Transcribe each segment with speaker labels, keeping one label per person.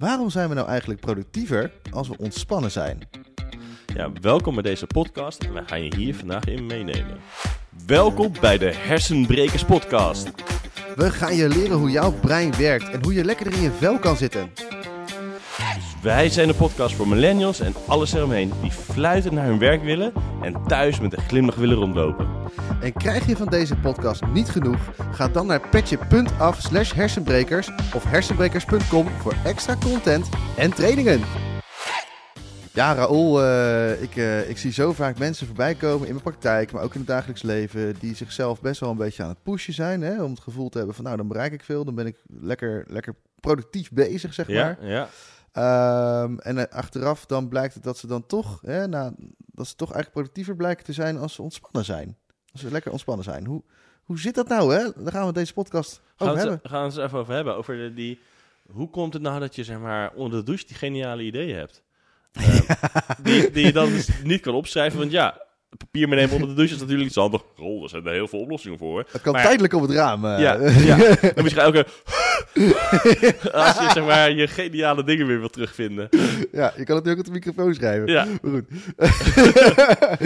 Speaker 1: Waarom zijn we nou eigenlijk productiever als we ontspannen zijn?
Speaker 2: Ja, welkom bij deze podcast en wij gaan je hier vandaag in meenemen. Welkom bij de Hersenbrekers Podcast.
Speaker 1: We gaan je leren hoe jouw brein werkt en hoe je lekkerder in je vel kan zitten.
Speaker 2: Wij zijn de podcast voor millennials en alles eromheen die fluitend naar hun werk willen en thuis met een glimlach willen rondlopen.
Speaker 1: En krijg je van deze podcast niet genoeg? Ga dan naar petje.af slash hersenbrekers of hersenbrekers.com voor extra content en trainingen. Ja, Raoul, eh, ik, eh, ik zie zo vaak mensen voorbij komen in mijn praktijk, maar ook in het dagelijks leven, die zichzelf best wel een beetje aan het pushen zijn. Hè, om het gevoel te hebben van, nou, dan bereik ik veel, dan ben ik lekker, lekker productief bezig, zeg maar.
Speaker 2: Ja, ja.
Speaker 1: Ehm, en eh, achteraf dan blijkt het dat ze dan toch, hè, dat ze toch eigenlijk productiever blijken te zijn als ze ontspannen zijn. Als ze lekker ontspannen zijn. Hoe, hoe zit dat nou, hè? Daar gaan we deze podcast over hebben.
Speaker 2: het, gaan we het eens even over hebben. Over de, die, hoe komt het nou dat je zeg maar, onder de douche die geniale ideeën hebt? Eh, die, die je dan dus niet kan opschrijven. Want ja, papier meenemen onder de douche is natuurlijk iets handig. Oh, er zijn er heel veel oplossingen voor.
Speaker 1: Het kan
Speaker 2: Maar-
Speaker 1: tijdelijk op het raam. eh.
Speaker 2: Ja, ja. En misschien ook een... Als je zeg maar je geniale dingen weer wil terugvinden.
Speaker 1: ja, je kan het nu ook op de microfoon schrijven.
Speaker 2: Ja.
Speaker 1: Maar goed.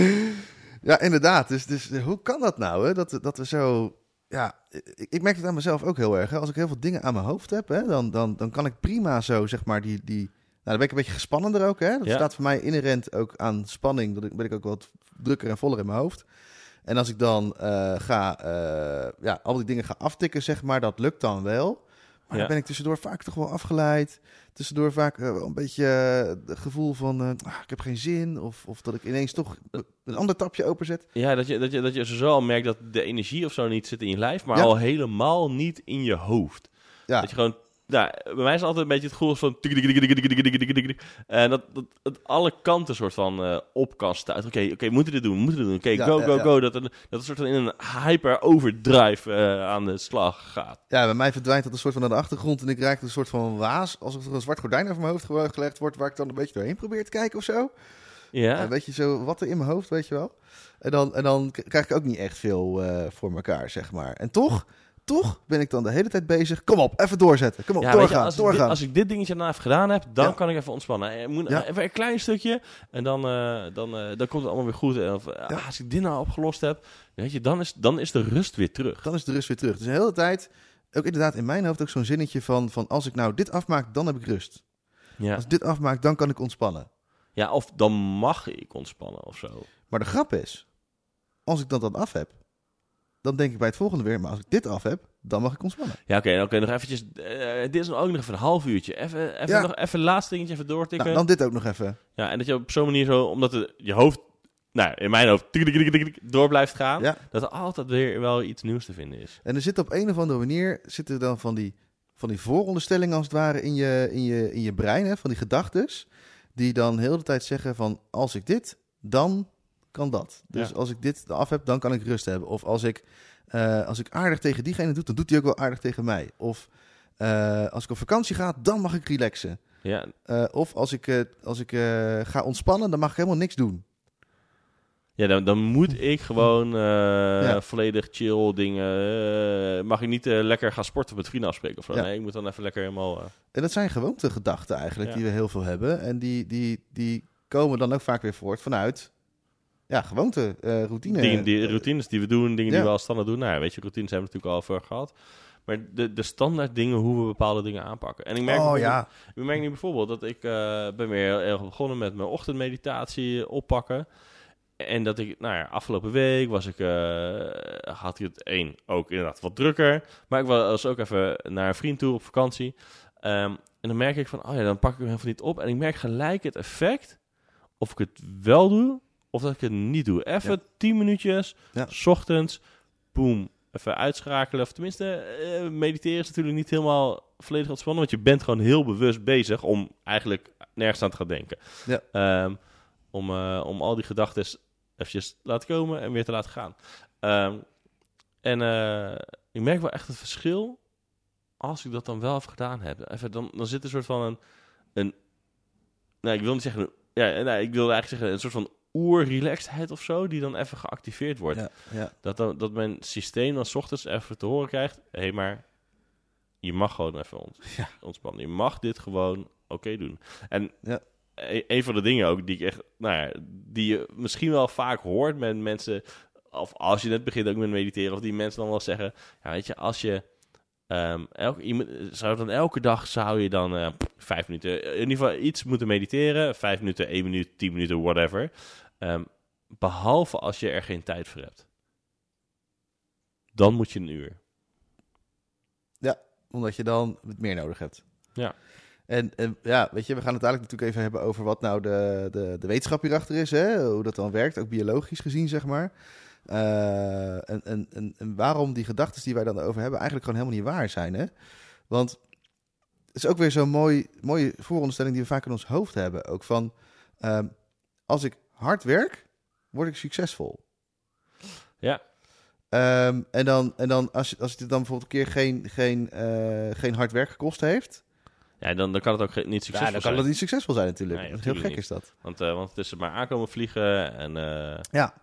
Speaker 1: ja, inderdaad. Dus, dus hoe kan dat nou, hè? Dat, dat we zo... Ja, ik, ik merk het aan mezelf ook heel erg. Hè? Als ik heel veel dingen aan mijn hoofd heb, hè, dan, dan, dan kan ik prima zo, zeg maar, die... die nou, dan ben ik een beetje gespannender ook, hè? Dat
Speaker 2: Ja.
Speaker 1: staat voor mij inherent ook aan spanning. Ik, ben ik ook wat drukker en voller in mijn hoofd. En als ik dan eh, ga, eh, ja, al die dingen ga aftikken, zeg maar, dat lukt dan wel. Maar
Speaker 2: Ja.
Speaker 1: dan ben ik tussendoor vaak toch wel afgeleid. Tussendoor vaak eh, wel een beetje eh, het gevoel van, eh, ah, ik heb geen zin. Of, of dat ik ineens toch een ander tapje openzet.
Speaker 2: Ja, dat je, dat, je, dat je zo al merkt dat de energie of zo niet zit in je lijf, maar al helemaal niet in je hoofd.
Speaker 1: Ja,
Speaker 2: Dat je gewoon... Nou, bij mij is altijd een beetje het gevoel van... En dat, dat, alle kanten soort van eh, uh, op. Oké, oké, moeten dit doen, moeten dit doen. Oké, go, go, go. Dat een, dat een soort van in een hyper overdrive eh, aan de slag gaat.
Speaker 1: Ja, bij mij verdwijnt dat een soort van naar de achtergrond. En ik raak een soort van waas. Alsof er een zwart gordijn over mijn hoofd gelegd wordt. Waar ik dan een beetje doorheen probeer te kijken of zo.
Speaker 2: Ja.
Speaker 1: Eh, weet je, zo wat er in mijn hoofd, weet je wel. En dan, en dan krijg ik ook niet echt veel voor elkaar, zeg maar. En toch toch ben ik dan de hele tijd bezig. Kom op, even doorzetten. Kom op,
Speaker 2: Ja, weet je,
Speaker 1: doorgaan,
Speaker 2: als, ik dit,
Speaker 1: doorgaan.
Speaker 2: als ik dit dingetje dan even gedaan heb, dan
Speaker 1: Ja.
Speaker 2: kan ik even ontspannen. Eh, moet,
Speaker 1: Ja.
Speaker 2: Even een klein stukje en dan, eh, dan, eh, dan komt het allemaal weer goed. En of. Als ik dit nou opgelost heb, weet je, dan, is, dan is de rust weer terug.
Speaker 1: Dan is de rust weer terug. Dus de hele tijd, ook inderdaad in mijn hoofd ook zo'n zinnetje van, van... als ik nou dit afmaak, dan heb ik rust.
Speaker 2: Ja.
Speaker 1: Als ik dit afmaak, dan kan ik ontspannen.
Speaker 2: ja, of dan mag ik ontspannen of zo.
Speaker 1: Maar de grap is, als ik dat dan af heb... dan denk ik bij het volgende weer... maar als ik dit af heb, dan mag ik ontspannen.
Speaker 2: Ja, oké, oké, nog eventjes. eh, dit is ook nog even een half uurtje. Even, even,
Speaker 1: Ja.
Speaker 2: nog, even laatste dingetje even doortikken.
Speaker 1: Nou, dan dit ook nog even.
Speaker 2: Ja, en dat je op zo'n manier zo, omdat het, je hoofd, nou, in mijn hoofd, tik, door blijft gaan.
Speaker 1: Ja.
Speaker 2: Dat er altijd weer wel iets nieuws te vinden is.
Speaker 1: En er zit op een of andere manier... zitten er dan van die, van die vooronderstellingen als het ware in je, in je, in je brein... Hè, van die gedachtes... die dan heel de tijd zeggen van... als ik dit, dan kan dat. Dus
Speaker 2: Ja.
Speaker 1: als ik dit af heb, dan kan ik rust hebben. Of als ik, eh, als ik aardig tegen diegene doe... dan doet hij ook wel aardig tegen mij. Of eh, als ik op vakantie ga, dan mag ik relaxen.
Speaker 2: Ja,
Speaker 1: Eh, of als ik, als ik ga ontspannen, dan mag ik helemaal niks doen.
Speaker 2: ja dan, dan moet ik gewoon
Speaker 1: Ja.
Speaker 2: volledig chill dingen. mag ik niet lekker gaan sporten met vrienden afspreken of zo?
Speaker 1: Ja.
Speaker 2: Nee, ik moet dan even lekker helemaal.
Speaker 1: En dat zijn gewoontegedachten eigenlijk,
Speaker 2: Ja.
Speaker 1: die we heel veel hebben. En die, die, die komen dan ook vaak weer voort vanuit ja, gewoonte, eh, routine.
Speaker 2: die, routines die we doen, dingen
Speaker 1: Ja.
Speaker 2: die we al standaard doen. Nou, ja, weet je, routines hebben we natuurlijk al over gehad. Maar de, de standaard dingen, hoe we bepaalde dingen aanpakken. En ik merk,
Speaker 1: oh ja,
Speaker 2: ik merk nu bijvoorbeeld dat ik eh, ben weer heel erg begonnen met mijn ochtendmeditatie oppakken. En dat ik, nou ja, afgelopen week was ik, eh, had ik het één ook inderdaad wat drukker. Maar ik was ook even naar een vriend toe op vakantie. Ehm, en dan merk ik van, oh ja, dan pak ik hem helemaal niet op. En ik merk gelijk het effect of ik het wel doe of dat ik het niet doe. Even
Speaker 1: Ja.
Speaker 2: 10 minuutjes,
Speaker 1: Ja.
Speaker 2: s ochtends, boom, even uitschakelen. Of tenminste, eh, mediteren is natuurlijk niet helemaal volledig ontspannen, want je bent gewoon heel bewust bezig om eigenlijk nergens aan te gaan denken.
Speaker 1: Ja.
Speaker 2: Ehm, om, eh, om al die gedachten eventjes te laten komen en weer te laten gaan. Ehm, en eh, ik merk wel echt het verschil als ik dat dan wel even gedaan heb. Even, dan, dan zit er een soort van een, een nou, ik wil niet zeggen, ja, nee, ik wilde eigenlijk zeggen een soort van oer-relaxedheid of zo, die dan even geactiveerd wordt.
Speaker 1: ja, ja.
Speaker 2: Dat, dan, dat mijn systeem dan 's ochtends even te horen krijgt, hé, hey, maar je mag gewoon even ont
Speaker 1: Ja.
Speaker 2: ontspannen. Je mag dit gewoon oké doen. En
Speaker 1: Ja.
Speaker 2: e- een van de dingen ook die ik echt, nou ja, die je misschien wel vaak hoort met mensen, of als je net begint ook met mediteren, of die mensen dan wel zeggen, ja, weet je, als je ehm elke, iemand, zou dan elke dag zou je dan eh, vijf minuten, in ieder geval iets moeten mediteren, vijf minuten, één minuut, tien minuten, whatever. Ehm, behalve als je er geen tijd voor hebt. Dan moet je een uur.
Speaker 1: Omdat je dan meer nodig hebt.
Speaker 2: Ja.
Speaker 1: En, en ja, weet je, we gaan het dadelijk natuurlijk even hebben over wat nou de, de, de wetenschap hierachter is. Hè? Hoe dat dan werkt, ook biologisch gezien, zeg maar. En, en, en, en waarom die gedachten die wij dan over hebben eigenlijk gewoon helemaal niet waar zijn. Hè? Want het is ook weer zo'n mooi, mooie vooronderstelling die we vaak in ons hoofd hebben. Ook van, ehm, als ik hard werk, word ik succesvol.
Speaker 2: Ja.
Speaker 1: Ehm, en dan, en dan als, je- als het dan bijvoorbeeld een keer geen, geen, eh, geen hard werk gekost heeft,
Speaker 2: Ja, dan, dan kan het ook niet
Speaker 1: ja,
Speaker 2: succesvol
Speaker 1: dan kan
Speaker 2: zijn.
Speaker 1: dat niet succesvol zijn natuurlijk.
Speaker 2: Nee,
Speaker 1: Heel gek
Speaker 2: niet.
Speaker 1: is dat.
Speaker 2: Want, eh, want het is er maar aankomen vliegen en... eh,
Speaker 1: Ja,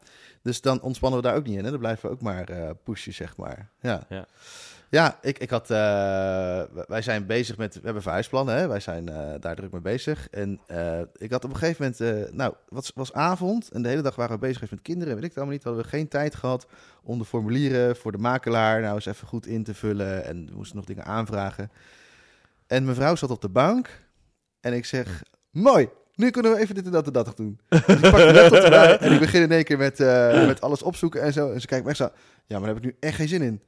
Speaker 1: dus dan ontspannen we daar ook niet in. Hè? Dan blijven we ook maar pushen, zeg maar. Ja,
Speaker 2: Ja.
Speaker 1: Ja ik, ik had, eh, wij zijn bezig met, we hebben verhuisplannen, hè? wij zijn eh, daar druk mee bezig. En eh, ik had op een gegeven moment, nou, het was avond en de hele dag waren we bezig met kinderen. Weet ik het allemaal niet, hadden we geen tijd gehad om de formulieren voor de makelaar nou eens even goed in te vullen. En we moesten nog dingen aanvragen. En mijn vrouw zat op de bank en ik zeg, mooi, nu kunnen we even dit en dat en dat doen. Dus ik pak de laptop en ik begin in één keer met, met alles opzoeken en zo. En ze kijkt me echt zo, ja, maar daar heb ik nu echt geen zin in.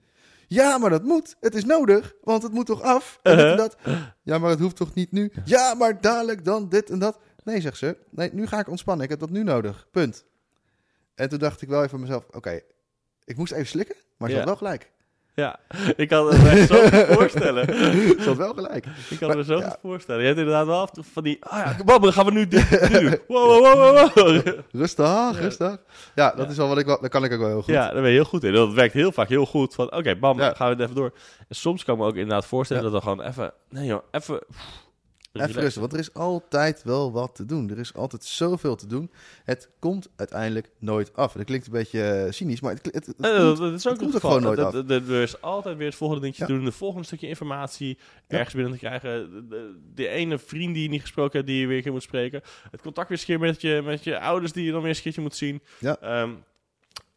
Speaker 1: Ja, maar dat moet. Het is nodig, want het moet toch af? En dit en dat. Ja, maar het hoeft toch niet nu? Ja, maar dadelijk dan dit en dat. Nee, zegt ze. Nee, nu ga ik ontspannen. Ik heb dat nu nodig. Punt. En toen dacht ik wel even van mezelf, oké, ik moest even slikken, maar ze
Speaker 2: Ja.
Speaker 1: had wel gelijk.
Speaker 2: Ja, ik kan het me zo goed voorstellen.
Speaker 1: Ze had wel gelijk.
Speaker 2: Ik kan het me zo
Speaker 1: Ja.
Speaker 2: goed voorstellen. Je hebt inderdaad wel af van die... Ah ja, bam, dan gaan we nu dit, doen. Wow, wow, wow, wow.
Speaker 1: Rustig, rustig. Ja, dat
Speaker 2: Ja.
Speaker 1: is wel wat ik dat kan ik ook wel heel goed.
Speaker 2: Ja, daar ben je heel goed in. Dat werkt heel vaak heel goed. Van oké, bam, gaan we het even door. En soms kan ik me ook inderdaad voorstellen dat we gewoon even... Nee joh, even...
Speaker 1: Even rustig, want er is altijd wel wat te doen. Er is altijd zoveel te doen. Het komt uiteindelijk nooit af. Dat klinkt een beetje eh, cynisch, maar het, het, het
Speaker 2: Eh,
Speaker 1: komt-
Speaker 2: dat is ook
Speaker 1: het komt
Speaker 2: geval.
Speaker 1: gewoon nooit
Speaker 2: Dat-
Speaker 1: af.
Speaker 2: dat- dat- Er is altijd weer het volgende dingetje
Speaker 1: Ja.
Speaker 2: te doen. De volgende stukje informatie
Speaker 1: Ja.
Speaker 2: ergens binnen te krijgen. De, de, de ene vriend die je niet gesproken hebt, die je weer moet spreken. Het contact weer met je, met je ouders die je dan weer eens een keertje moet zien.
Speaker 1: Ja.
Speaker 2: Ehm,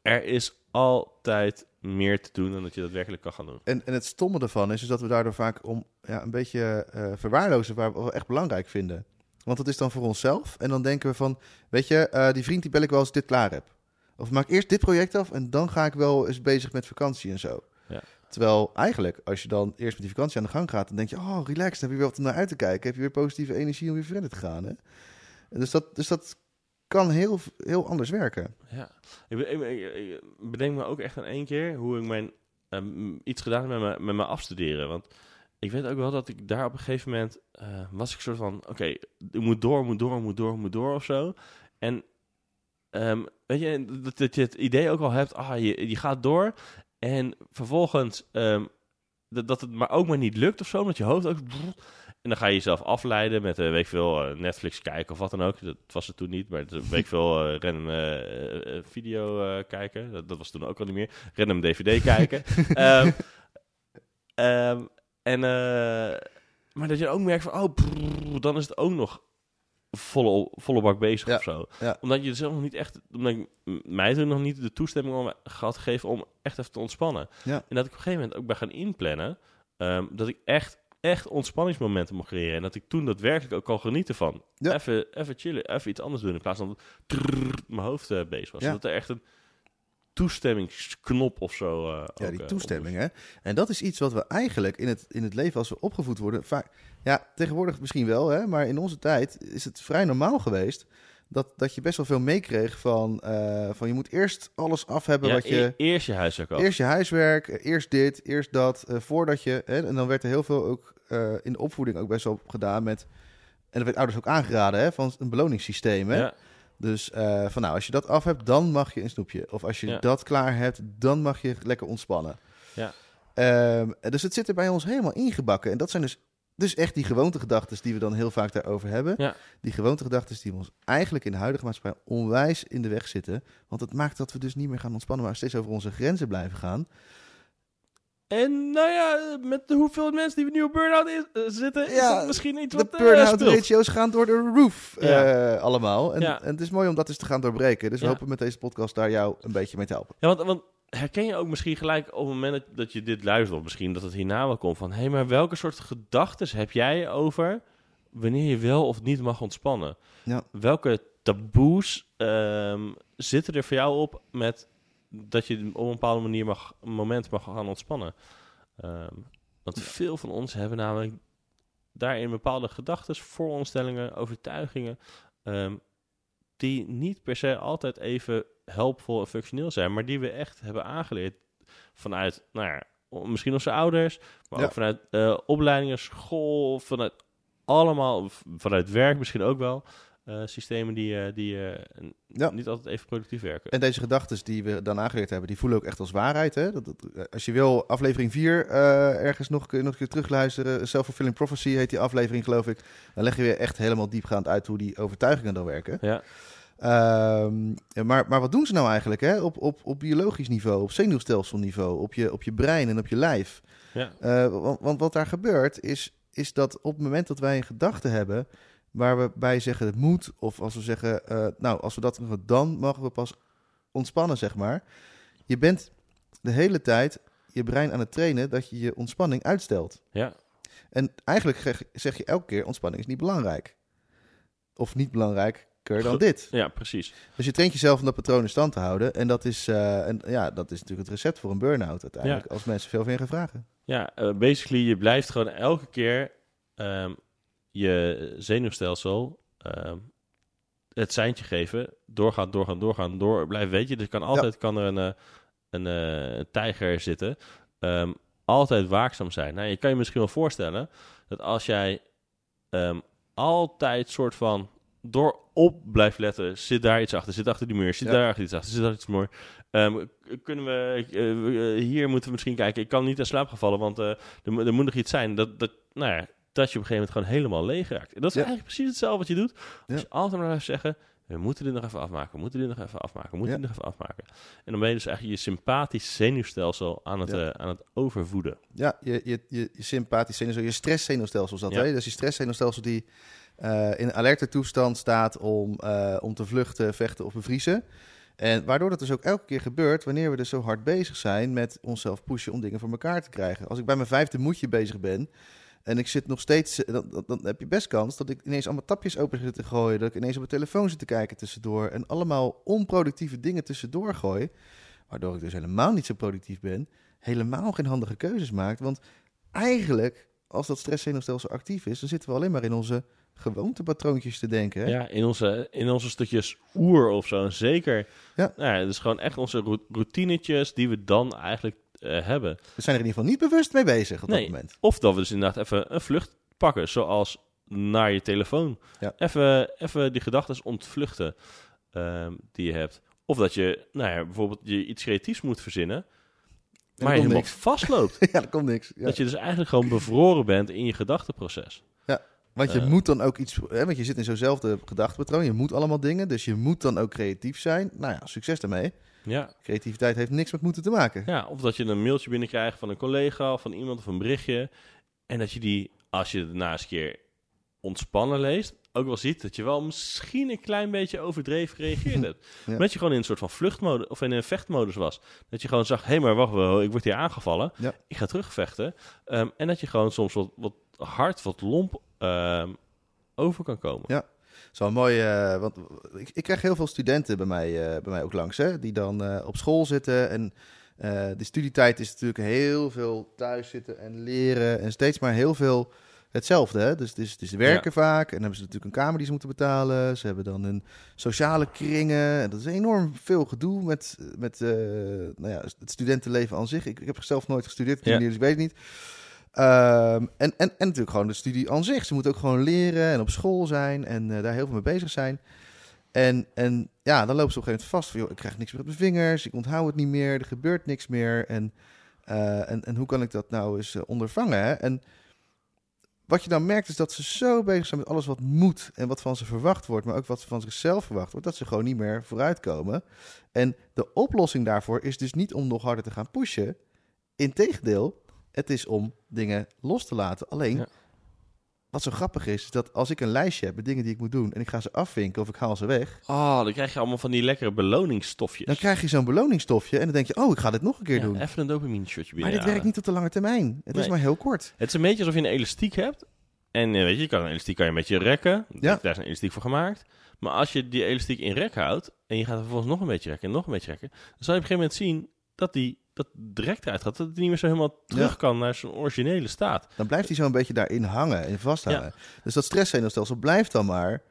Speaker 2: er is altijd meer te doen dan dat je daadwerkelijk kan gaan doen.
Speaker 1: En, en het stomme ervan is, is dat we daardoor vaak om ja, een beetje eh, verwaarlozen waar we echt belangrijk vinden. Want het is dan voor onszelf. En dan denken we van, weet je, eh, die vriend die bel ik wel als ik dit klaar heb. Of maak eerst dit project af en dan ga ik wel eens bezig met vakantie en zo.
Speaker 2: Ja.
Speaker 1: Terwijl eigenlijk, als je dan eerst met die vakantie aan de gang gaat, dan denk je, oh relax, dan heb je weer wat om naar uit te kijken. Heb je weer positieve energie om weer verder te gaan. Hè? En Dus, dat, dus dat kan heel, heel anders werken.
Speaker 2: Ja, ik, ik, bedenk me ook echt aan één keer hoe ik mijn, ehm, iets gedaan heb met mijn, met mijn afstuderen. Want ik weet ook wel dat ik daar op een gegeven moment eh, was ik soort van, oké, ik moet door, moet door, moet door, moet door of zo. En ehm, weet je, dat, dat je het idee ook al hebt, ah, je, je gaat door. En vervolgens ehm, dat, dat het maar ook maar niet lukt of zo, omdat je hoofd ook... En dan ga je jezelf afleiden met, eh weet ik veel, eh, Netflix kijken of wat dan ook. Dat was het toen niet, maar weet ik veel, eh, random eh, eh, video eh, kijken. Dat, dat was toen ook al niet meer. Random DVD kijken. Ehm, ehm, en, eh, maar dat je ook merkt van, oh, brrr, dan is het ook nog volle, volle bak bezig
Speaker 1: Ja,
Speaker 2: of zo.
Speaker 1: ja.
Speaker 2: Omdat je zelf nog niet echt, omdat ik mij toen nog niet de toestemming om, gehad gegeven om echt even te ontspannen.
Speaker 1: Ja.
Speaker 2: En dat ik op een gegeven moment ook ben gaan inplannen, ehm, dat ik echt, echt ontspanningsmomenten mocht creëren. En dat ik toen daadwerkelijk ook kon genieten van.
Speaker 1: Ja.
Speaker 2: Even, even chillen, even iets anders doen. In plaats van dat trrr, mijn hoofd eh, bezig was.
Speaker 1: Ja.
Speaker 2: Dat er echt een toestemmingsknop of zo. eh,
Speaker 1: Ja,
Speaker 2: ook,
Speaker 1: die
Speaker 2: eh,
Speaker 1: toestemming, hè. En dat is iets wat we eigenlijk in het, in het leven als we opgevoed worden vaak... Ja, tegenwoordig misschien wel, hè. Maar in onze tijd is het vrij normaal geweest... dat, dat je best wel veel meekreeg van, eh, van... je moet eerst alles af hebben
Speaker 2: Ja,
Speaker 1: wat je...
Speaker 2: e- eerst je huiswerk af.
Speaker 1: Eerst je huiswerk, eh, eerst dit, eerst dat, eh, voordat je... Hè, en dan werd er heel veel ook in de opvoeding ook best wel gedaan met... En dat werd ouders ook aangeraden, hè, van een beloningssysteem, hè.
Speaker 2: Ja,
Speaker 1: Dus van nou, als je dat af hebt, dan mag je een snoepje. Of als je
Speaker 2: Ja.
Speaker 1: dat klaar hebt, dan mag je lekker ontspannen.
Speaker 2: Ja.
Speaker 1: Ehm, dus het zit er bij ons helemaal ingebakken. En dat zijn dus, dus echt die gewoontegedachten die we dan heel vaak daarover hebben.
Speaker 2: Ja.
Speaker 1: Die gewoontegedachten die ons eigenlijk in de huidige maatschappij onwijs in de weg zitten. Want het maakt dat we dus niet meer gaan ontspannen, maar steeds over onze grenzen blijven gaan.
Speaker 2: En nou ja, met de hoeveel mensen die we nu op burn-out is- eh, zitten, is
Speaker 1: Ja,
Speaker 2: dat misschien iets
Speaker 1: De
Speaker 2: wat eh,
Speaker 1: burn-out ratio's gaan door de roof
Speaker 2: Ja.
Speaker 1: eh, allemaal. En,
Speaker 2: Ja.
Speaker 1: en het is mooi om dat eens te gaan doorbreken. Dus we hopen met deze podcast daar jou een beetje mee te helpen.
Speaker 2: Ja, want, want herken je ook misschien gelijk op het moment dat, je dit luistert, of misschien dat het hierna wel komt, van hé, maar welke soort gedachten heb jij over wanneer je wel of niet mag ontspannen?
Speaker 1: Ja.
Speaker 2: Welke taboes ehm, zitten er voor jou op met dat je op een bepaalde manier mag, een moment mag gaan ontspannen? Ehm, want veel van ons hebben namelijk daarin bepaalde gedachten, vooronderstellingen, overtuigingen, ehm, die niet per se altijd even helpvol en functioneel zijn, maar die we echt hebben aangeleerd vanuit, nou ja, misschien onze ouders, maar
Speaker 1: Ja.
Speaker 2: ook vanuit eh, opleidingen, school, vanuit allemaal, vanuit werk misschien ook wel, eh, systemen die, eh, die
Speaker 1: Ja.
Speaker 2: niet altijd even productief werken.
Speaker 1: En deze gedachten die we dan aangeleerd hebben, die voelen ook echt als waarheid. Hè? Dat, dat- als je wil, aflevering 4 eh, ergens nog, je nog een keer terugluisteren. Self-fulfilling prophecy heet die aflevering, geloof ik. Dan leggen we echt helemaal diepgaand uit hoe die overtuigingen dan werken.
Speaker 2: Ja,
Speaker 1: maar, maar wat doen ze nou eigenlijk hè? Op, op, op biologisch niveau, op zenuwstelselniveau, op je, op je brein en op je lijf?
Speaker 2: ja,
Speaker 1: Eh, want, want wat daar gebeurt is, is dat op het moment dat wij een gedachte hebben waar we bij zeggen het moet, of als we zeggen, eh, nou, als we dat doen, dan mogen we pas ontspannen, zeg maar. Je bent de hele tijd je brein aan het trainen dat je je ontspanning uitstelt.
Speaker 2: ja,
Speaker 1: En eigenlijk zeg, je elke keer, ontspanning is niet belangrijk. Of niet dan dit.
Speaker 2: ja, precies.
Speaker 1: Dus je traint jezelf om dat patroon in stand te houden. En dat is, eh, en, ja, dat is natuurlijk het recept voor een burn-out uiteindelijk. Als mensen veel van je gaan vragen.
Speaker 2: Ja, eh, basically, je blijft gewoon elke keer ehm, je zenuwstelsel ehm, het seintje geven. Doorgaan, doorgaan, doorgaan, door blijven. Weet je, er kan altijd kan er een, eh, een, een tijger zitten. Ehm, altijd waakzaam zijn. Nou, je kan je misschien wel voorstellen dat als jij ehm, altijd soort van door op blijft letten. Zit daar iets achter? Zit achter die muur? Zit
Speaker 1: Ja.
Speaker 2: daar iets achter? Zit daar iets mooi? Ehm, kunnen we, eh, eh, hier moeten we misschien kijken. Ik kan niet in slaap gaan vallen, want eh, er, moet- er moet nog iets zijn. Dat, dat, nou ja, dat je op een gegeven moment gewoon helemaal leeg raakt. En dat is
Speaker 1: Ja.
Speaker 2: eigenlijk precies hetzelfde wat je doet. Als je altijd maar blijft zeggen, we moeten dit nog even afmaken, we moeten dit nog even afmaken, we moeten dit nog even afmaken. En dan ben je dus eigenlijk je sympathisch zenuwstelsel aan het, aan het overvoeden.
Speaker 1: Ja, je, je, je, je sympathisch zenuwstelsel, je stresszenuwstelsel is dat. Hè? Dat is je stresszenuwstelsel die eh, in alerte toestand staat om, eh, om te vluchten, vechten of bevriezen. En waardoor dat dus ook elke keer gebeurt wanneer we dus zo hard bezig zijn met onszelf pushen om dingen voor elkaar te krijgen. Als ik bij mijn vijfde moedje bezig ben en ik zit nog steeds, dan, dan, dan heb je best kans dat ik ineens allemaal tapjes open zit te gooien, dat ik ineens op mijn telefoon zit te kijken tussendoor en allemaal onproductieve dingen tussendoor gooi, waardoor ik dus helemaal niet zo productief ben, helemaal geen handige keuzes maakt. Want eigenlijk, als dat stresszenuwstelsel actief is, dan zitten we alleen maar in onze gewoontepatroontjes te denken. Hè?
Speaker 2: Ja, in onze, in onze stukjes oer of zo. En zeker,
Speaker 1: Ja.
Speaker 2: nou ja, dus gewoon echt onze rou- routinetjes die we dan eigenlijk eh, hebben.
Speaker 1: We zijn er in ieder geval niet bewust mee bezig op
Speaker 2: Nee.
Speaker 1: dat moment.
Speaker 2: Of dat we dus inderdaad even een vlucht pakken, zoals naar je telefoon.
Speaker 1: Ja.
Speaker 2: Even, even die gedachten ontvluchten ehm, die je hebt. Of dat je, nou ja, bijvoorbeeld je iets creatiefs moet verzinnen,
Speaker 1: er
Speaker 2: maar je helemaal
Speaker 1: niks.
Speaker 2: vastloopt.
Speaker 1: ja, er komt niks. Ja.
Speaker 2: Dat je dus eigenlijk gewoon bevroren bent in je gedachteproces.
Speaker 1: Want je
Speaker 2: eh,
Speaker 1: moet dan ook iets, hè, want je zit in zo'nzelfde gedachtepatroon. Je moet allemaal dingen, dus je moet dan ook creatief zijn. Nou ja, succes daarmee.
Speaker 2: Ja.
Speaker 1: Creativiteit heeft niks met moeten te maken.
Speaker 2: ja, of dat je een mailtje binnenkrijgt van een collega of van iemand of een berichtje. En dat je die, als je het na eens een keer ontspannen leest, ook wel ziet dat je wel misschien een klein beetje overdreven gereageerd hebt.
Speaker 1: Ja.
Speaker 2: Dat je gewoon in een soort van vluchtmodus of in een vechtmodus was. Dat je gewoon zag, hé, maar wacht, wel, ik word hier aangevallen.
Speaker 1: Ja.
Speaker 2: Ik ga terugvechten. Ehm, en dat je gewoon soms wat, wat hard, wat lomp ehm, over kan komen.
Speaker 1: Ja. Is wel mooi, eh, want ik, ik krijg heel veel studenten bij mij, eh, bij mij ook langs, hè, die dan eh, op school zitten. En de studietijd is natuurlijk heel veel thuis zitten en leren en steeds maar heel veel hetzelfde. Hè? Dus, dus, dus ze werken vaak en dan hebben ze natuurlijk een kamer die ze moeten betalen. Ze hebben dan hun sociale kringen. En dat is enorm veel gedoe met, met nou ja, het studentenleven aan zich. Ik, ik heb zelf nooit gestudeerd,
Speaker 2: Ja.
Speaker 1: dus ik weet het niet. Ehm, en, en, en natuurlijk gewoon de studie aan zich. Ze moeten ook gewoon leren en op school zijn en eh, daar heel veel mee bezig zijn. En, en ja, dan lopen ze op een gegeven moment vast van, joh, ik krijg niks meer op mijn vingers, ik onthoud het niet meer, er gebeurt niks meer. En, eh, en, en hoe kan ik dat nou eens eh, ondervangen? Hè? En wat je dan merkt is dat ze zo bezig zijn met alles wat moet en wat van ze verwacht wordt, maar ook wat van zichzelf verwacht wordt, dat ze gewoon niet meer vooruitkomen. En de oplossing daarvoor is dus niet om nog harder te gaan pushen, Integendeel, het is om dingen los te laten. Alleen,
Speaker 2: Ja.
Speaker 1: wat zo grappig is, is dat als ik een lijstje heb met dingen die ik moet doen en ik ga ze afvinken of ik haal ze weg,
Speaker 2: Oh, dan krijg je allemaal van die lekkere beloningsstofjes.
Speaker 1: dan krijg je zo'n beloningsstofje en dan denk je, oh, ik ga dit nog een keer
Speaker 2: Ja,
Speaker 1: doen.
Speaker 2: Even een dopamine shotje
Speaker 1: Maar
Speaker 2: binnen.
Speaker 1: dit werkt niet op de lange termijn. Het is maar heel kort.
Speaker 2: Het is een beetje alsof je een elastiek hebt. En eh, weet je, je kan een elastiek kan je een beetje rekken.
Speaker 1: Ja.
Speaker 2: Daar is een elastiek voor gemaakt. Maar als je die elastiek in rek houdt en je gaat er vervolgens nog een beetje rekken en nog een beetje rekken, dan zal je op een gegeven moment zien dat die dat direct eruit gaat. Dat het niet meer zo helemaal terug
Speaker 1: Ja.
Speaker 2: kan naar zijn originele staat.
Speaker 1: Dan blijft hij zo een beetje daarin hangen en vasthangen. Dus dat stresszenuwstelsel blijft dan maar.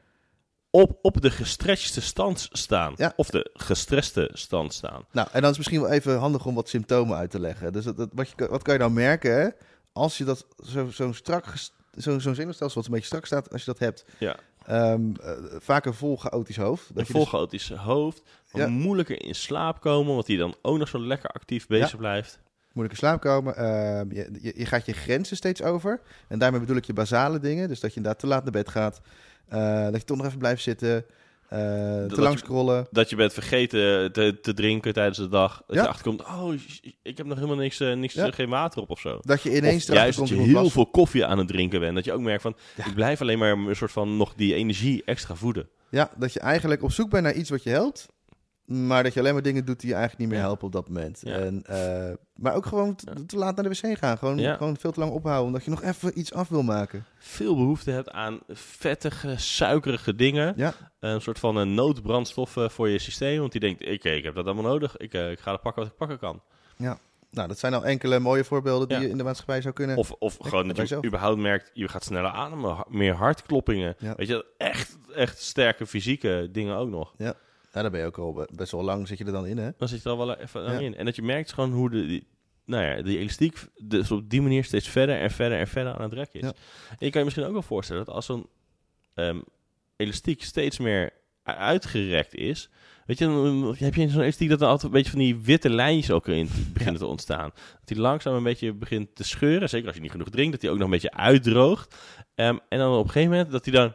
Speaker 2: Op, op de gestretchte stand staan.
Speaker 1: Ja.
Speaker 2: Of de gestreste stand staan.
Speaker 1: Nou, en dan is misschien wel even handig om wat symptomen uit te leggen. Dus dat, dat- wat, je, wat kan je nou merken hè? als je dat zo- zo'n strak, ges- zo, zo'n zenuwstelsel wat een beetje strak staat, als je dat hebt,
Speaker 2: Ja.
Speaker 1: Ehm, eh, vaak een vol chaotisch hoofd.
Speaker 2: Een
Speaker 1: Dat je
Speaker 2: vol
Speaker 1: dus-
Speaker 2: chaotisch hoofd.
Speaker 1: Ja.
Speaker 2: moeilijker in slaap komen, omdat hij dan ook nog zo lekker actief bezig blijft.
Speaker 1: moeilijk in slaap komen. ehm, je, je, je gaat je grenzen steeds over. En daarmee bedoel ik je basale dingen. Dus dat je inderdaad te laat naar bed gaat. eh, dat je toch nog even blijft zitten. Eh, te
Speaker 2: dat
Speaker 1: lang
Speaker 2: je-
Speaker 1: scrollen.
Speaker 2: Dat je bent vergeten te, te drinken tijdens de dag. Dat
Speaker 1: Ja.
Speaker 2: je achterkomt, oh, ik heb nog helemaal niks, eh, niks
Speaker 1: Ja.
Speaker 2: eh, geen water op of zo.
Speaker 1: Dat je ineens
Speaker 2: of juist dat je heel veel koffie aan het drinken bent. Dat je ook merkt van,
Speaker 1: Ja.
Speaker 2: ik blijf alleen maar een soort van nog die energie extra voeden.
Speaker 1: Ja, dat je eigenlijk op zoek bent naar iets wat je helpt. Maar dat je alleen maar dingen doet die je eigenlijk niet meer
Speaker 2: Ja.
Speaker 1: helpen op dat moment.
Speaker 2: Ja.
Speaker 1: En, eh, maar ook gewoon te,
Speaker 2: Ja.
Speaker 1: te laat naar de wc gaan. Gewoon,
Speaker 2: Ja.
Speaker 1: gewoon veel te lang ophouden. Omdat je nog even iets af wil maken.
Speaker 2: Veel behoefte hebt aan vettige, suikerige dingen.
Speaker 1: Ja.
Speaker 2: Een soort van een noodbrandstof eh, voor je systeem. Want die denkt, ik, ik heb dat allemaal nodig. Ik, eh, ik ga er pakken wat ik pakken kan.
Speaker 1: Nou, dat zijn al enkele mooie voorbeelden die
Speaker 2: Ja.
Speaker 1: je in de maatschappij zou kunnen.
Speaker 2: Of, of gewoon dat je überhaupt merkt, je gaat sneller ademen, meer hartkloppingen.
Speaker 1: Ja.
Speaker 2: Weet je, echt, echt sterke fysieke dingen ook nog.
Speaker 1: Ja, daar ben je ook al be- best wel lang zit je er dan in, hè?
Speaker 2: Dan zit je er al wel even
Speaker 1: Ja.
Speaker 2: in. En dat je merkt gewoon hoe de, die, nou ja, die elastiek dus op die manier steeds verder en verder en verder aan het rekken is.
Speaker 1: Ja.
Speaker 2: En je kan je misschien ook wel voorstellen dat als zo'n ehm, elastiek steeds meer uitgerekt is, weet je, dan heb je zo'n elastiek dat er altijd een beetje van die witte lijntjes ook erin beginnen te ontstaan. Dat die langzaam een beetje begint te scheuren, zeker als je niet genoeg drinkt, dat die ook nog een beetje uitdroogt. Ehm, en dan op een gegeven moment dat die dan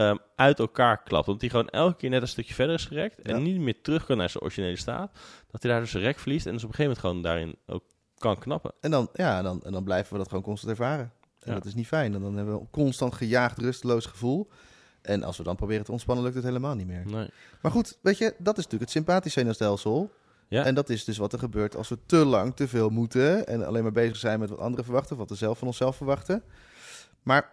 Speaker 2: ehm, uit elkaar klapt. Want die gewoon elke keer net een stukje verder is gerekt. En
Speaker 1: Ja.
Speaker 2: niet meer terug kan naar zijn originele staat. Dat hij daar dus rek verliest. En dus op een gegeven moment gewoon daarin ook kan knappen.
Speaker 1: En dan, ja, dan, en dan blijven we dat gewoon constant ervaren. En
Speaker 2: Ja.
Speaker 1: dat is niet fijn. En dan hebben we een constant gejaagd, rusteloos gevoel. En als we dan proberen te ontspannen, lukt het helemaal niet meer.
Speaker 2: Nee.
Speaker 1: Maar goed, weet je, dat is natuurlijk het sympathisch zenuwstelsel.
Speaker 2: Ja.
Speaker 1: En dat is dus wat er gebeurt als we te lang, te veel moeten. En alleen maar bezig zijn met wat anderen verwachten, wat we zelf van onszelf verwachten. Maar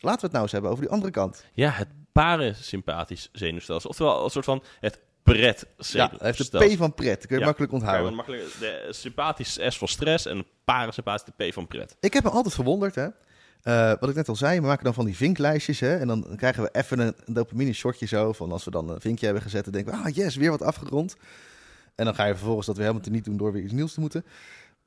Speaker 1: laten we het nou eens hebben over die andere kant.
Speaker 2: Ja, het parasympathisch zenuwstelsel. Oftewel een soort van het pret
Speaker 1: Ja, hij heeft de P van pret. Kun je
Speaker 2: Ja,
Speaker 1: makkelijk onthouden.
Speaker 2: makkelijk, de sympathisch S voor stress en parasympathisch de P van pret.
Speaker 1: Ik heb me altijd verwonderd, hè. Eh, wat ik net al zei, we maken dan van die vinklijstjes, hè. En dan krijgen we even een, een dopamine shotje zo. Van als we dan een vinkje hebben gezet, dan denken we, ah yes, weer wat afgerond. En dan ga je vervolgens dat weer helemaal te niet doen door weer iets nieuws te moeten.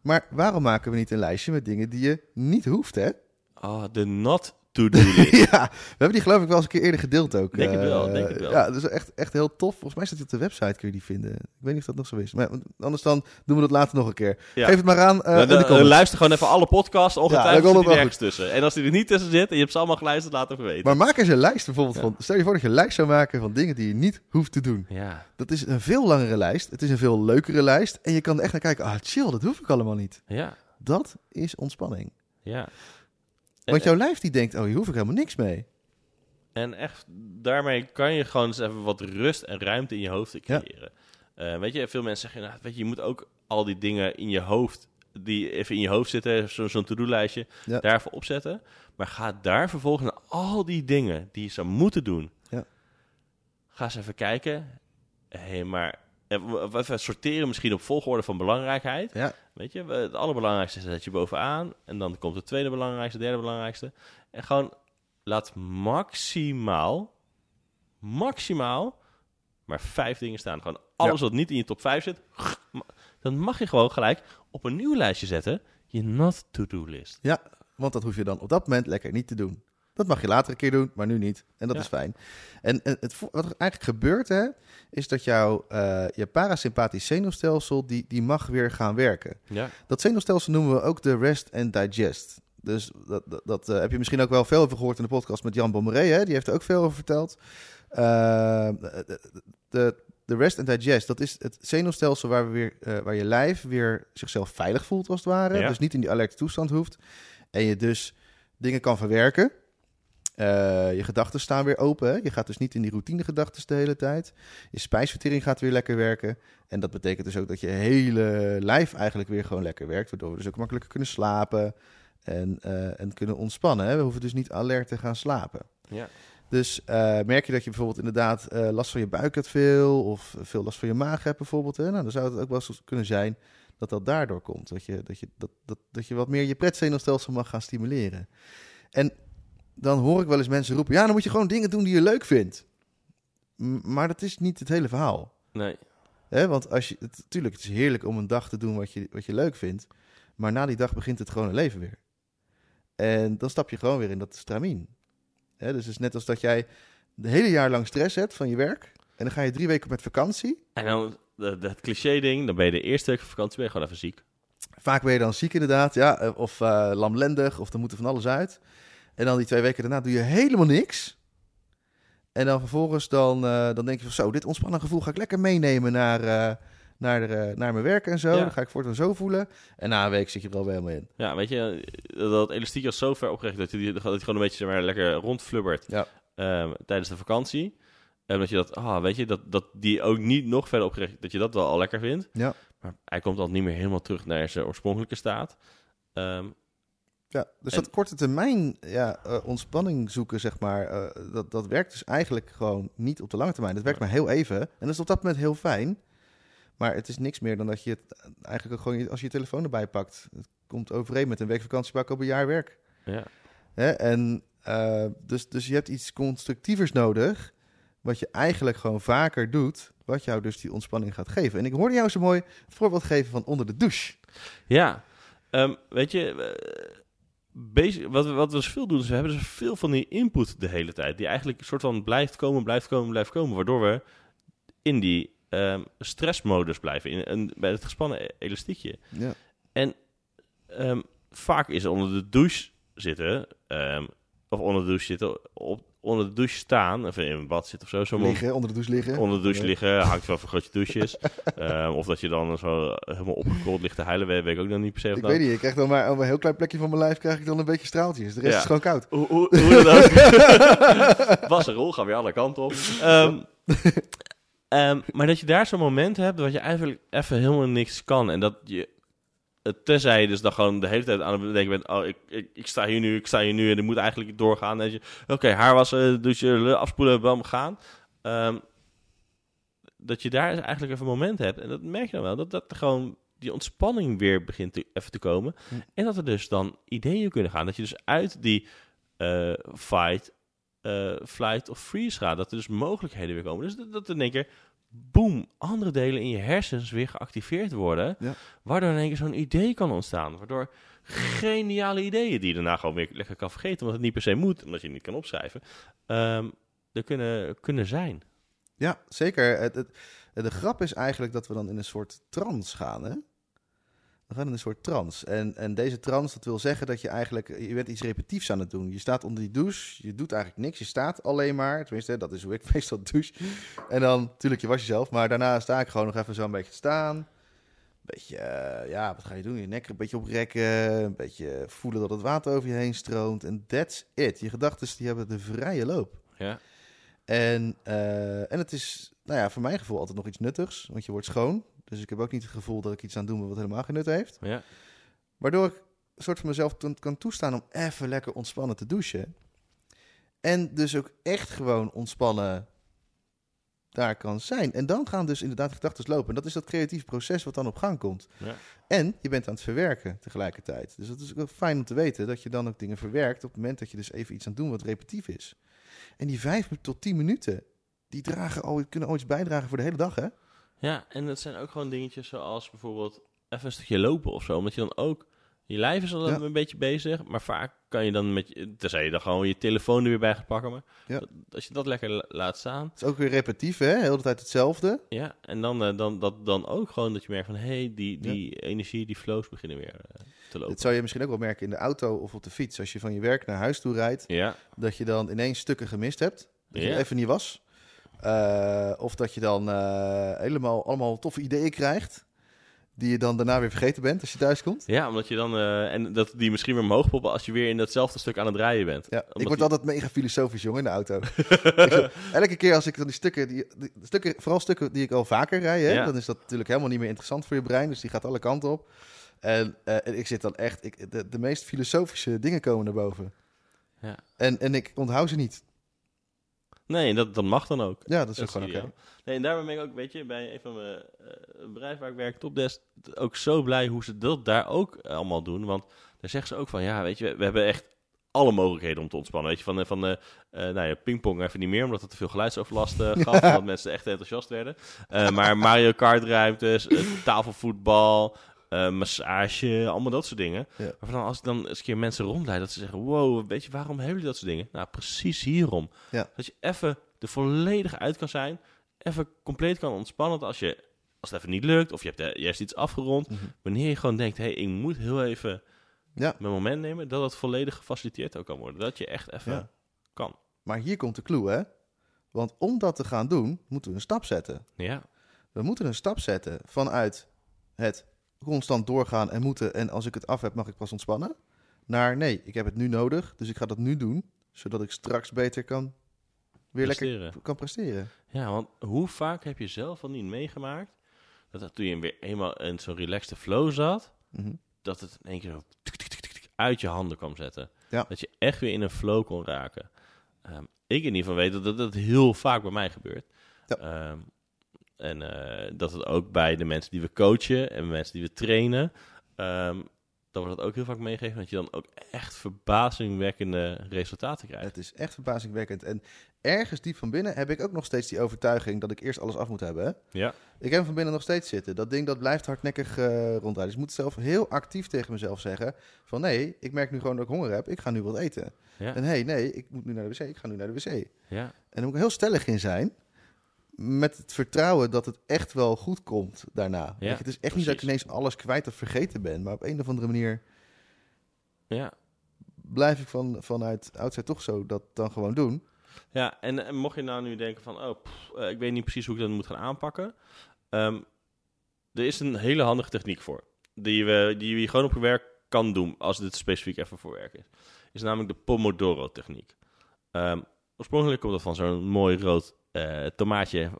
Speaker 1: Maar waarom maken we niet een lijstje met dingen die je niet hoeft, hè?
Speaker 2: Ah, de not to-do list.
Speaker 1: ja, we hebben die geloof ik wel eens een keer eerder gedeeld ook.
Speaker 2: Denk het wel,
Speaker 1: Eh,
Speaker 2: denk het wel.
Speaker 1: Ja, dat is echt, echt heel tof. Volgens mij staat die op de website, kun je die vinden. Ik weet niet of dat nog zo is. Maar anders dan doen we dat later nog een keer.
Speaker 2: Ja.
Speaker 1: Geef het maar aan eh,
Speaker 2: Nou,
Speaker 1: in de
Speaker 2: dan,
Speaker 1: comments.
Speaker 2: luister gewoon even alle podcasts.
Speaker 1: Ja,
Speaker 2: Ongetwijfeld zit
Speaker 1: het
Speaker 2: ergens tussen. En als die er niet tussen zit en je hebt ze allemaal geluisterd, laat even weten.
Speaker 1: Maar maak eens een lijst bijvoorbeeld
Speaker 2: Ja.
Speaker 1: van... Stel je voor dat je een lijst zou maken van dingen die je niet hoeft te doen.
Speaker 2: Ja,
Speaker 1: Dat is een veel langere lijst. Het is een veel leukere lijst. En je kan er echt naar kijken. Ah, chill, dat hoef ik allemaal niet.
Speaker 2: ja,
Speaker 1: Dat is ontspanning.
Speaker 2: ja.
Speaker 1: Want jouw lijf die denkt, oh, hier hoef ik helemaal niks mee.
Speaker 2: En echt, daarmee kan je gewoon eens even wat rust en ruimte in je hoofd creëren. Eh, weet je, veel mensen zeggen, nou, weet je, je moet ook al die dingen in je hoofd, die even in je hoofd zitten, zo- zo'n to-do-lijstje,
Speaker 1: Ja.
Speaker 2: daarvoor opzetten. Maar ga daar vervolgens naar al die dingen die je zou moeten doen.
Speaker 1: Ja.
Speaker 2: Ga eens even kijken. Hé, maar we- we even sorteren misschien op volgorde van belangrijkheid.
Speaker 1: Ja.
Speaker 2: Weet je, het allerbelangrijkste zet je bovenaan. En dan komt het tweede belangrijkste, derde belangrijkste. En gewoon laat maximaal, maximaal, maar vijf dingen staan. Gewoon alles wat niet in je top 5 zit, dan mag je gewoon gelijk op een nieuw lijstje zetten. Je not to-do list.
Speaker 1: Ja, want dat hoef je dan op dat moment lekker niet te doen. Dat mag je later een keer doen, maar nu niet. En dat
Speaker 2: Ja.
Speaker 1: is fijn. En, en het, wat er eigenlijk gebeurt, hè, is dat jouw eh, je parasympathisch zenuwstelsel, die, die mag weer gaan werken.
Speaker 2: Ja.
Speaker 1: Dat zenuwstelsel noemen we ook de rest and digest. Dus dat, dat, dat, eh, heb je misschien ook wel veel over gehoord in de podcast met Jan Bommeré. Hè? Die heeft er ook veel over verteld. Eh, de, de de rest and digest, dat is het zenuwstelsel waar, we weer, waar je lijf weer zichzelf veilig voelt, als het ware.
Speaker 2: Ja.
Speaker 1: Dus niet in die alerte toestand hoeft. En je dus dingen kan verwerken. Eh, je gedachten staan weer open. Hè? Je gaat dus niet in die routine gedachten de hele tijd. Je spijsvertering gaat weer lekker werken. En dat betekent dus ook dat je hele lijf eigenlijk weer gewoon lekker werkt. Waardoor we dus ook makkelijker kunnen slapen en, eh, en kunnen ontspannen. Hè? We hoeven dus niet alert te gaan slapen.
Speaker 2: Ja.
Speaker 1: Dus eh, merk je dat je bijvoorbeeld inderdaad last van je buik hebt veel... of veel last van je maag hebt bijvoorbeeld... Hè? Nou, dan zou het ook wel eens kunnen zijn dat dat daardoor komt. Dat je, dat je, dat, dat, dat je wat meer je pretzenuwstelsel mag gaan stimuleren. En dan hoor ik wel eens mensen roepen... ja, dan moet je gewoon dingen doen die je leuk vindt. M- maar dat is niet het hele verhaal.
Speaker 2: Nee.
Speaker 1: Hè? Want als je, het, tuurlijk, het is heerlijk om een dag te doen wat je, wat je leuk vindt. Maar na die dag begint het gewone leven weer. En dan stap je gewoon weer in dat stramien. Hè? Dus het is net als dat jij de hele jaar lang stress hebt van je werk. En dan ga je drie weken met vakantie.
Speaker 2: En dan het cliché-ding, dan ben je de eerste week van vakantie ben je gewoon even ziek.
Speaker 1: Vaak ben je dan ziek inderdaad, ja. eh, Of eh, lamlendig, of er moet er van alles uit. En dan die twee weken daarna doe je helemaal niks. En dan vervolgens dan, eh, dan denk je van zo, dit ontspannen gevoel ga ik lekker meenemen naar, eh, naar, de, naar mijn werk en zo.
Speaker 2: Ja.
Speaker 1: Dan ga ik voortaan zo voelen. En na een week zit je er al weer helemaal in.
Speaker 2: Ja, weet je, dat elastiek was zo ver opgericht dat je, dat je gewoon een beetje zeg maar, lekker rondflubbert
Speaker 1: Ja.
Speaker 2: ehm, tijdens de vakantie. En dat je dat, ah, weet je, dat, dat die ook niet nog verder opgericht, dat je dat wel al lekker vindt.
Speaker 1: Ja.
Speaker 2: Maar hij komt dan niet meer helemaal terug naar zijn oorspronkelijke staat. Ehm,
Speaker 1: Ja, dus
Speaker 2: En-
Speaker 1: dat korte termijn ja, eh, ontspanning zoeken, zeg maar, eh, dat, dat werkt dus eigenlijk gewoon niet op de lange termijn. Dat werkt maar heel even. En dat is op dat moment heel fijn. Maar het is niks meer dan dat je het eigenlijk ook gewoon als je je telefoon erbij pakt. Het komt overeen met een week vakantie, op een jaar werk.
Speaker 2: ja.
Speaker 1: Hè? En eh, dus, dus je hebt iets constructievers nodig, wat je eigenlijk gewoon vaker doet, wat jou dus die ontspanning gaat geven. En ik hoorde jou zo mooi het voorbeeld geven van onder de douche.
Speaker 2: Ja, Ehm, weet je, eh, basic, wat, we, wat we dus veel doen, is we hebben dus veel van die input de hele tijd. Die eigenlijk een soort van blijft komen, blijft komen, blijft komen. Waardoor we in die ehm, stressmodus blijven. In, en bij het gespannen e- elastiekje.
Speaker 1: Ja.
Speaker 2: Ehm, vaak is onder de douche zitten, ehm, of onder de douche zitten, op, onder de douche staan, of in een bad zitten of zo. zo
Speaker 1: Liggen, onder de douche liggen.
Speaker 2: Onder de douche
Speaker 1: Ja.
Speaker 2: liggen, hangt wel van grote douches. Ehm, of dat je dan zo helemaal opgekold ligt te huilen, weet, weet ik ook nog niet per se.
Speaker 1: Ik weet niet, ik krijg dan maar op een heel klein plekje van mijn lijf krijg ik dan een beetje straaltjes. De rest
Speaker 2: Ja.
Speaker 1: is gewoon koud.
Speaker 2: Hoe, hoe, hoe dan ook. Was een rol, gaan weer alle kanten op. Ehm, ehm, maar dat je daar zo'n moment hebt dat je eigenlijk even helemaal niks kan. En dat je, eh, tenzij je dus dan gewoon de hele tijd aan het bedenken bent... oh, ik, ik, ik sta hier nu, ik sta hier nu en ik moet eigenlijk doorgaan. En dat je, oké, haar wassen, douchen, afspoelen, bam, gaan. Ehm, dat je daar eigenlijk even een moment hebt. En dat merk je dan wel, dat, dat er gewoon die ontspanning weer begint te, even te komen.
Speaker 1: Hm.
Speaker 2: En dat er dus dan ideeën kunnen gaan. Dat je dus uit die eh, fight, eh, flight of freeze gaat. Dat er dus mogelijkheden weer komen. Dus dat, dat in één keer, boom, andere delen in je hersens weer geactiveerd worden.
Speaker 1: Ja.
Speaker 2: Waardoor in één keer zo'n idee kan ontstaan. Waardoor geniale ideeën die je daarna gewoon weer lekker kan vergeten. Omdat het niet per se moet, omdat je het niet kan opschrijven. ehm, er kunnen, kunnen zijn.
Speaker 1: Ja, zeker. Het, het, de grap is eigenlijk dat we dan in een soort trance gaan, hè? We gaan in een soort trance. En, en deze trance, dat wil zeggen dat je eigenlijk... Je bent iets repetitiefs aan het doen. Je staat onder die douche, je doet eigenlijk niks. Je staat alleen maar, tenminste, dat is hoe ik meestal douche. En dan, natuurlijk, je was jezelf. Maar daarna sta ik gewoon nog even zo een beetje te staan. Beetje, eh, ja, wat ga je doen? Je nek een beetje oprekken. Een beetje voelen dat het water over je heen stroomt. En that's it. Je gedachten, die hebben de vrije loop.
Speaker 2: Ja,
Speaker 1: En, eh, en het is, nou ja, voor mijn gevoel altijd nog iets nuttigs, want je wordt schoon. Dus ik heb ook niet het gevoel dat ik iets aan doen ben wat helemaal geen nut heeft.
Speaker 2: ja.
Speaker 1: Waardoor ik een soort van mezelf kan toestaan om even lekker ontspannen te douchen. En dus ook echt gewoon ontspannen daar kan zijn. En dan gaan dus inderdaad de gedachten lopen. En dat is dat creatieve proces wat dan op gang komt.
Speaker 2: Ja.
Speaker 1: En je bent aan het verwerken tegelijkertijd. Dus dat is ook fijn om te weten dat je dan ook dingen verwerkt op het moment dat je dus even iets aan het doen wat repetitief is. En die vijf tot tien minuten, die dragen al, kunnen ooit bijdragen voor de hele dag, hè?
Speaker 2: Ja, en het zijn ook gewoon dingetjes zoals bijvoorbeeld even een stukje lopen of zo. Omdat je dan ook... Je lijf is al
Speaker 1: Ja.
Speaker 2: een beetje bezig, maar vaak kan je dan met je... Tenzij je dan gewoon je telefoon er weer bij gaat pakken. Maar
Speaker 1: Ja.
Speaker 2: dat- als je dat lekker la- laat staan...
Speaker 1: Het is ook weer repetitief, hè? Heel de tijd hetzelfde.
Speaker 2: Ja, en dan, eh, dan, dat, dan ook gewoon dat je merkt van... Hé, hey, die, die energie, die flows beginnen weer eh, te lopen.
Speaker 1: Dit zou je misschien ook wel merken in de auto of op de fiets. Als je van je werk naar huis toe rijdt, dat je dan ineens stukken gemist hebt. Dat je even niet was. Eh, of dat je dan eh, helemaal allemaal toffe ideeën krijgt. Die je dan daarna weer vergeten bent als je thuis komt.
Speaker 2: Ja, omdat je dan... eh, en dat die misschien weer omhoog poppen als je weer in datzelfde stuk aan het rijden bent.
Speaker 1: Ja, ik word
Speaker 2: die-
Speaker 1: altijd mega filosofisch, jongen, in de auto. Zo- elke keer als ik dan die stukken, die, die stukken, vooral stukken die ik al vaker rij, hè,
Speaker 2: Ja.
Speaker 1: dan is dat natuurlijk helemaal niet meer interessant voor je brein. Dus die gaat alle kanten op. En, eh, en ik zit dan echt, ik, de, de meest filosofische dingen komen naar boven.
Speaker 2: Ja.
Speaker 1: En, en ik onthoud ze niet.
Speaker 2: Nee, dat, dat mag dan ook.
Speaker 1: Ja, dat is ook gewoon oké.
Speaker 2: Nee, en daarom ben ik ook, weet je, bij een van mijn eh, bedrijven waar ik werk, Topdesk, ook zo blij hoe ze dat daar ook eh, allemaal doen. Want daar zeggen ze ook van, ja, weet je, we, we hebben echt alle mogelijkheden om te ontspannen. Weet je, van, de- van de, nou ja, pingpong even niet meer, omdat het te veel geluidsoverlast eh, gaf, omdat mensen echt enthousiast werden. Maar Mario Kart ruimtes, tafelvoetbal, eh, massage, allemaal dat soort dingen.
Speaker 1: Ja.
Speaker 2: Maar dan als ik dan eens een keer mensen rondleid, dat ze zeggen, wow, weet je, waarom hebben jullie dat soort dingen? Nou, precies hierom.
Speaker 1: Ja.
Speaker 2: Dat je even er volledig uit kan zijn, even compleet kan ontspannen. Dat als, je, als het even niet lukt, of je hebt eh, juist iets afgerond,
Speaker 1: Mhm.
Speaker 2: wanneer je gewoon denkt, hé, hey, ik moet heel even
Speaker 1: Ja.
Speaker 2: mijn moment nemen, dat het volledig gefaciliteerd ook kan worden. Dat je echt even
Speaker 1: Ja.
Speaker 2: kan.
Speaker 1: Maar hier komt de clue, hè? Want om dat te gaan doen, moeten we een stap zetten.
Speaker 2: Ja,
Speaker 1: We moeten een stap zetten vanuit het constant doorgaan en moeten. En als ik het af heb, mag ik pas ontspannen. Naar nee, ik heb het nu nodig, dus ik ga dat nu doen. Zodat ik straks beter kan weer
Speaker 2: Presteren.
Speaker 1: lekker kan presteren.
Speaker 2: ja, want hoe vaak heb je zelf al niet meegemaakt, dat, dat toen je weer eenmaal in zo'n relaxte flow zat,
Speaker 1: Mhm.
Speaker 2: dat het in één keer zo uit je handen kwam zetten.
Speaker 1: Ja.
Speaker 2: Dat je echt weer in een flow kon raken. Ehm, ik in ieder geval weet dat dat, dat heel vaak bij mij gebeurt.
Speaker 1: Ja.
Speaker 2: Ehm, en eh, dat het ook bij de mensen die we coachen en mensen die we trainen, ehm, dat we dat ook heel vaak meegeven. Dat je dan ook echt verbazingwekkende resultaten krijgt.
Speaker 1: Het is echt verbazingwekkend. En ergens diep van binnen heb ik ook nog steeds die overtuiging dat ik eerst alles af moet hebben. Hè?
Speaker 2: Ja,
Speaker 1: Ik heb hem van binnen nog steeds zitten. Dat ding dat blijft hardnekkig eh rondrijden. Dus ik moet zelf heel actief tegen mezelf zeggen: van nee, ik merk nu gewoon dat ik honger heb. Ik ga nu wat eten.
Speaker 2: ja,
Speaker 1: En hey, nee, ik moet nu naar de wc. Ik ga nu naar de wc.
Speaker 2: ja.
Speaker 1: En daar moet ik heel stellig in zijn. Met het vertrouwen dat het echt wel goed komt daarna. Je, het is echt niet dat ik ineens alles kwijt of vergeten ben. Maar op een of andere manier
Speaker 2: ja.
Speaker 1: blijf ik van, vanuit oudside toch zo dat dan gewoon doen.
Speaker 2: Ja, en, en mocht je nou nu denken van, oh, pff, eh, ik weet niet precies hoe ik dat moet gaan aanpakken. Ehm, er is een hele handige techniek voor. Die, we, die je gewoon op je werk kan doen, als dit specifiek even voor werk is. Is namelijk de Pomodoro-techniek. Ehm, oorspronkelijk komt dat van zo'n mooi rood eh, tomaatje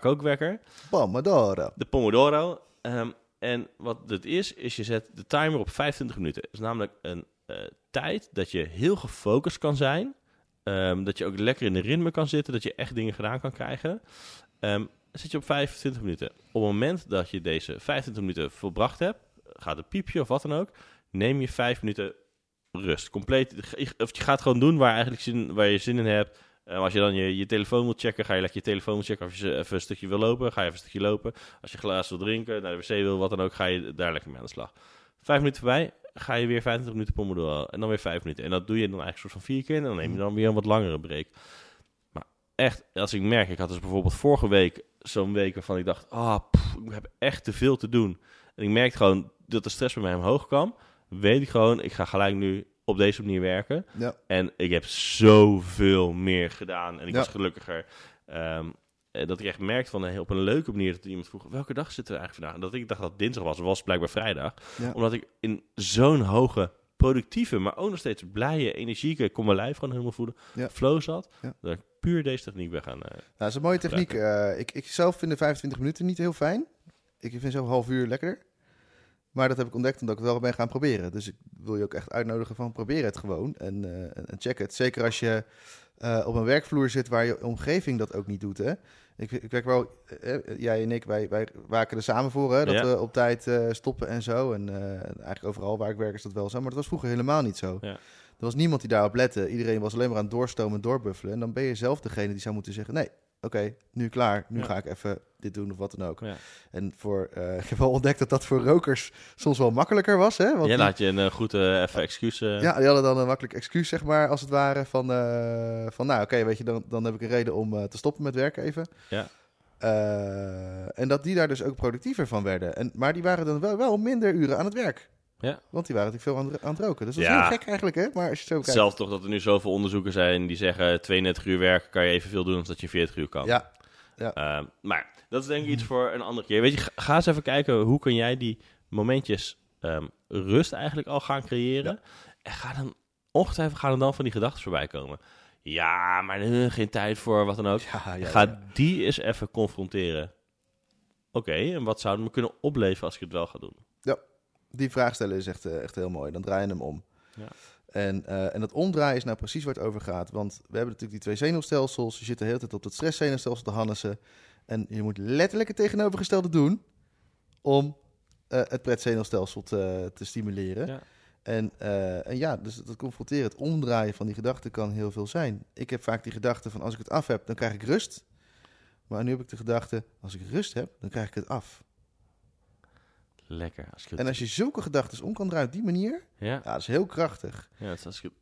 Speaker 2: kookwekker.
Speaker 1: Pomodoro.
Speaker 2: De Pomodoro. Ehm, en wat het is, is je zet de timer op 25 minuten. Het is namelijk een eh, tijd dat je heel gefocust kan zijn. Ehm, dat je ook lekker in de ritme kan zitten. Dat je echt dingen gedaan kan krijgen. Ehm, zet je op 25 minuten. Op het moment dat je deze 25 minuten volbracht hebt, gaat het piepje of wat dan ook, neem je 5 minuten rust. Compleet, of je gaat gewoon doen waar, eigenlijk zin, waar je zin in hebt. Eh, als je dan je, je telefoon wil checken, ga je lekker je telefoon checken. Of je even een stukje wil lopen, ga je even een stukje lopen. Als je glaas wil drinken, naar de wc wil, wat dan ook, ga je daar lekker mee aan de slag. Vijf minuten voorbij, ga je weer 25 minuten pomodoro. En dan weer vijf minuten. En dat doe je dan eigenlijk soort van vier keer. En dan neem je dan weer een wat langere break. Maar echt, als ik merk, ik had dus bijvoorbeeld vorige week zo'n week waarvan ik dacht, ah, ik heb echt te veel te doen. En ik merkte gewoon dat de stress bij mij omhoog kwam. Weet ik gewoon, ik ga gelijk nu op deze manier werken.
Speaker 1: Ja.
Speaker 2: En ik heb zoveel meer gedaan. En ik
Speaker 1: Ja.
Speaker 2: was gelukkiger. Ehm, eh, dat ik echt merkte van eh, op een leuke manier dat iemand vroeg: welke dag zitten we eigenlijk vandaag? En dat ik dacht dat het dinsdag was, was blijkbaar vrijdag.
Speaker 1: Ja.
Speaker 2: Omdat ik in zo'n hoge, productieve, maar ook nog steeds blije, energieke, kon mijn lijf gewoon helemaal voelen,
Speaker 1: Ja.
Speaker 2: flow zat.
Speaker 1: Ja.
Speaker 2: Dat ik puur deze techniek ben gaan. eh,
Speaker 1: Nou, dat is een mooie techniek. Ik, ik zelf vind de 25 minuten niet heel fijn. Ik vind een half uur lekkerder. Maar dat heb ik ontdekt omdat ik het wel ben gaan proberen. Dus ik wil je ook echt uitnodigen van probeer het gewoon en, eh, en- check het. Zeker als je eh, op een werkvloer zit waar je omgeving dat ook niet doet. Hè? Ik, ik werk wel, eh, jij en ik, wij, wij waken er samen voor hè, dat
Speaker 2: Ja.
Speaker 1: we op tijd stoppen en zo. En eigenlijk overal waar ik werk is dat wel zo. Maar dat was vroeger helemaal niet zo.
Speaker 2: Ja.
Speaker 1: Er was niemand die daarop lette. Iedereen was alleen maar aan het doorstomen en doorbuffelen. En dan ben je zelf degene die zou moeten zeggen: nee, oké, nu klaar. Nu
Speaker 2: Ja.
Speaker 1: ga ik even dit doen of wat dan ook.
Speaker 2: Ja.
Speaker 1: En voor, eh, ik heb wel ontdekt dat dat voor rokers soms wel makkelijker was. Hè? Want
Speaker 2: Jij
Speaker 1: die,
Speaker 2: laat je een eh, goed eh, even excuus.
Speaker 1: ja, die hadden dan een makkelijk excuus, zeg maar, als het ware. Van, van nou, oké, weet je, dan, dan heb ik een reden om te stoppen met werken even.
Speaker 2: Ja.
Speaker 1: En dat die daar dus ook productiever van werden. En, maar die waren dan wel, wel minder uren aan het werk.
Speaker 2: Ja.
Speaker 1: Want die waren natuurlijk veel aan, aan het roken. Dus dat is
Speaker 2: Ja.
Speaker 1: heel gek eigenlijk, hè? Maar als je het zo kijkt.
Speaker 2: Zelf toch dat er nu zoveel onderzoeken zijn die zeggen 32 uur werken kan je evenveel doen als dat je 40 uur kan.
Speaker 1: Ja, Ja.
Speaker 2: Ehm, maar dat is denk ik iets voor een andere keer. Weet je, ga, eens even kijken hoe kun jij die momentjes ehm, rust eigenlijk al gaan creëren. En ga dan, ongetwijfeld gaan er dan van die gedachten voorbij komen. Ja, maar eh, geen tijd voor, wat dan ook.
Speaker 1: Ja, ja,
Speaker 2: Ga
Speaker 1: ja.
Speaker 2: die eens even confronteren. Oké, en wat zou het me kunnen opleveren als ik het wel ga doen?
Speaker 1: Die vraag stellen is echt, eh, echt heel mooi. Dan draai je hem om.
Speaker 2: Ja.
Speaker 1: En, eh, en dat omdraaien is nou precies waar het over gaat. Want we hebben natuurlijk die twee zenuwstelsels. Je zit de hele tijd op het stresszenuwstelsel te hannessen. En je moet letterlijk het tegenovergestelde doen om eh, het pretzenuwstelsel te, te stimuleren.
Speaker 2: Ja.
Speaker 1: En, en ja, dus dat confronteren, het omdraaien van die gedachten kan heel veel zijn. Ik heb vaak die gedachte van als ik het af heb, dan krijg ik rust. Maar nu heb ik de gedachte, als ik rust heb, dan krijg ik het af.
Speaker 2: Lekker. Als
Speaker 1: En als je zulke gedachten om kan draaien op die manier,
Speaker 2: ja,
Speaker 1: ja, dat is heel krachtig.
Speaker 2: ja, dus als ik het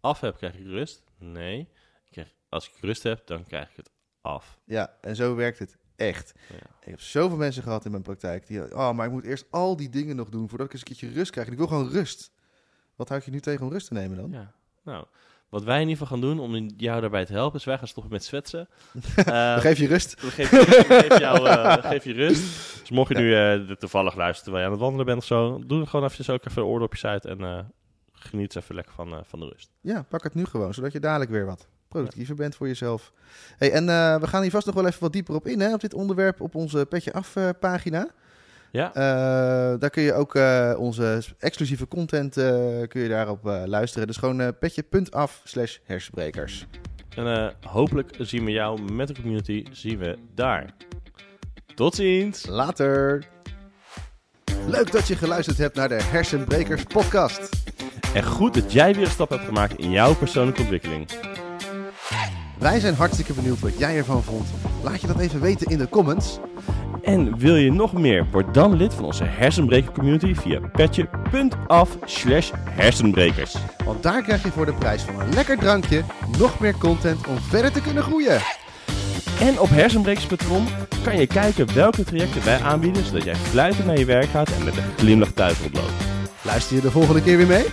Speaker 2: af heb, krijg ik rust? Nee. Ik krijg, als ik rust heb, dan krijg ik het af.
Speaker 1: Ja, en zo werkt het echt.
Speaker 2: Ja.
Speaker 1: Ik heb zoveel mensen gehad in mijn praktijk die, oh, maar ik moet eerst al die dingen nog doen voordat ik eens een keertje rust krijg. En ik wil gewoon rust. Wat houd je nu tegen om rust te nemen dan?
Speaker 2: Ja. Nou, wat wij in ieder geval gaan doen om jou daarbij te helpen, is wij gaan stoppen met zwetsen.
Speaker 1: Dan geef je rust.
Speaker 2: Dan geef, je- jou, rust. Dus mocht je nu eh, toevallig luisteren terwijl je aan het wandelen bent of zo, doe er gewoon even ook even de oordopjes uit en eh, geniet eens even lekker van, van de rust.
Speaker 1: Ja, pak het nu gewoon, zodat je dadelijk weer wat productiever bent voor jezelf. Hey, en we gaan hier vast nog wel even wat dieper op in, hè, op dit onderwerp, op onze Petje Af pagina.
Speaker 2: Ja,
Speaker 1: Eh, daar kun je ook eh, onze exclusieve content eh, kun je daarop luisteren. Dus gewoon petje.af slash hersenbrekers.
Speaker 2: en hopelijk zien we jou met de community, zien we daar. Tot ziens!
Speaker 1: Later! Leuk dat je geluisterd hebt naar de Hersenbrekers podcast.
Speaker 2: En goed dat jij weer een stap hebt gemaakt in jouw persoonlijke ontwikkeling.
Speaker 1: Wij zijn hartstikke benieuwd wat jij ervan vond. Laat je dat even weten in de comments.
Speaker 2: En wil je nog meer? Word dan lid van onze hersenbreker community via petje.af slash hersenbrekers.
Speaker 1: Want daar krijg je voor de prijs van een lekker drankje nog meer content om verder te kunnen groeien.
Speaker 2: En op hersenbrekers.com kan je kijken welke trajecten wij aanbieden, zodat jij fluitend naar je werk gaat en met een glimlach thuis oploopt.
Speaker 1: Luister je de volgende keer weer mee?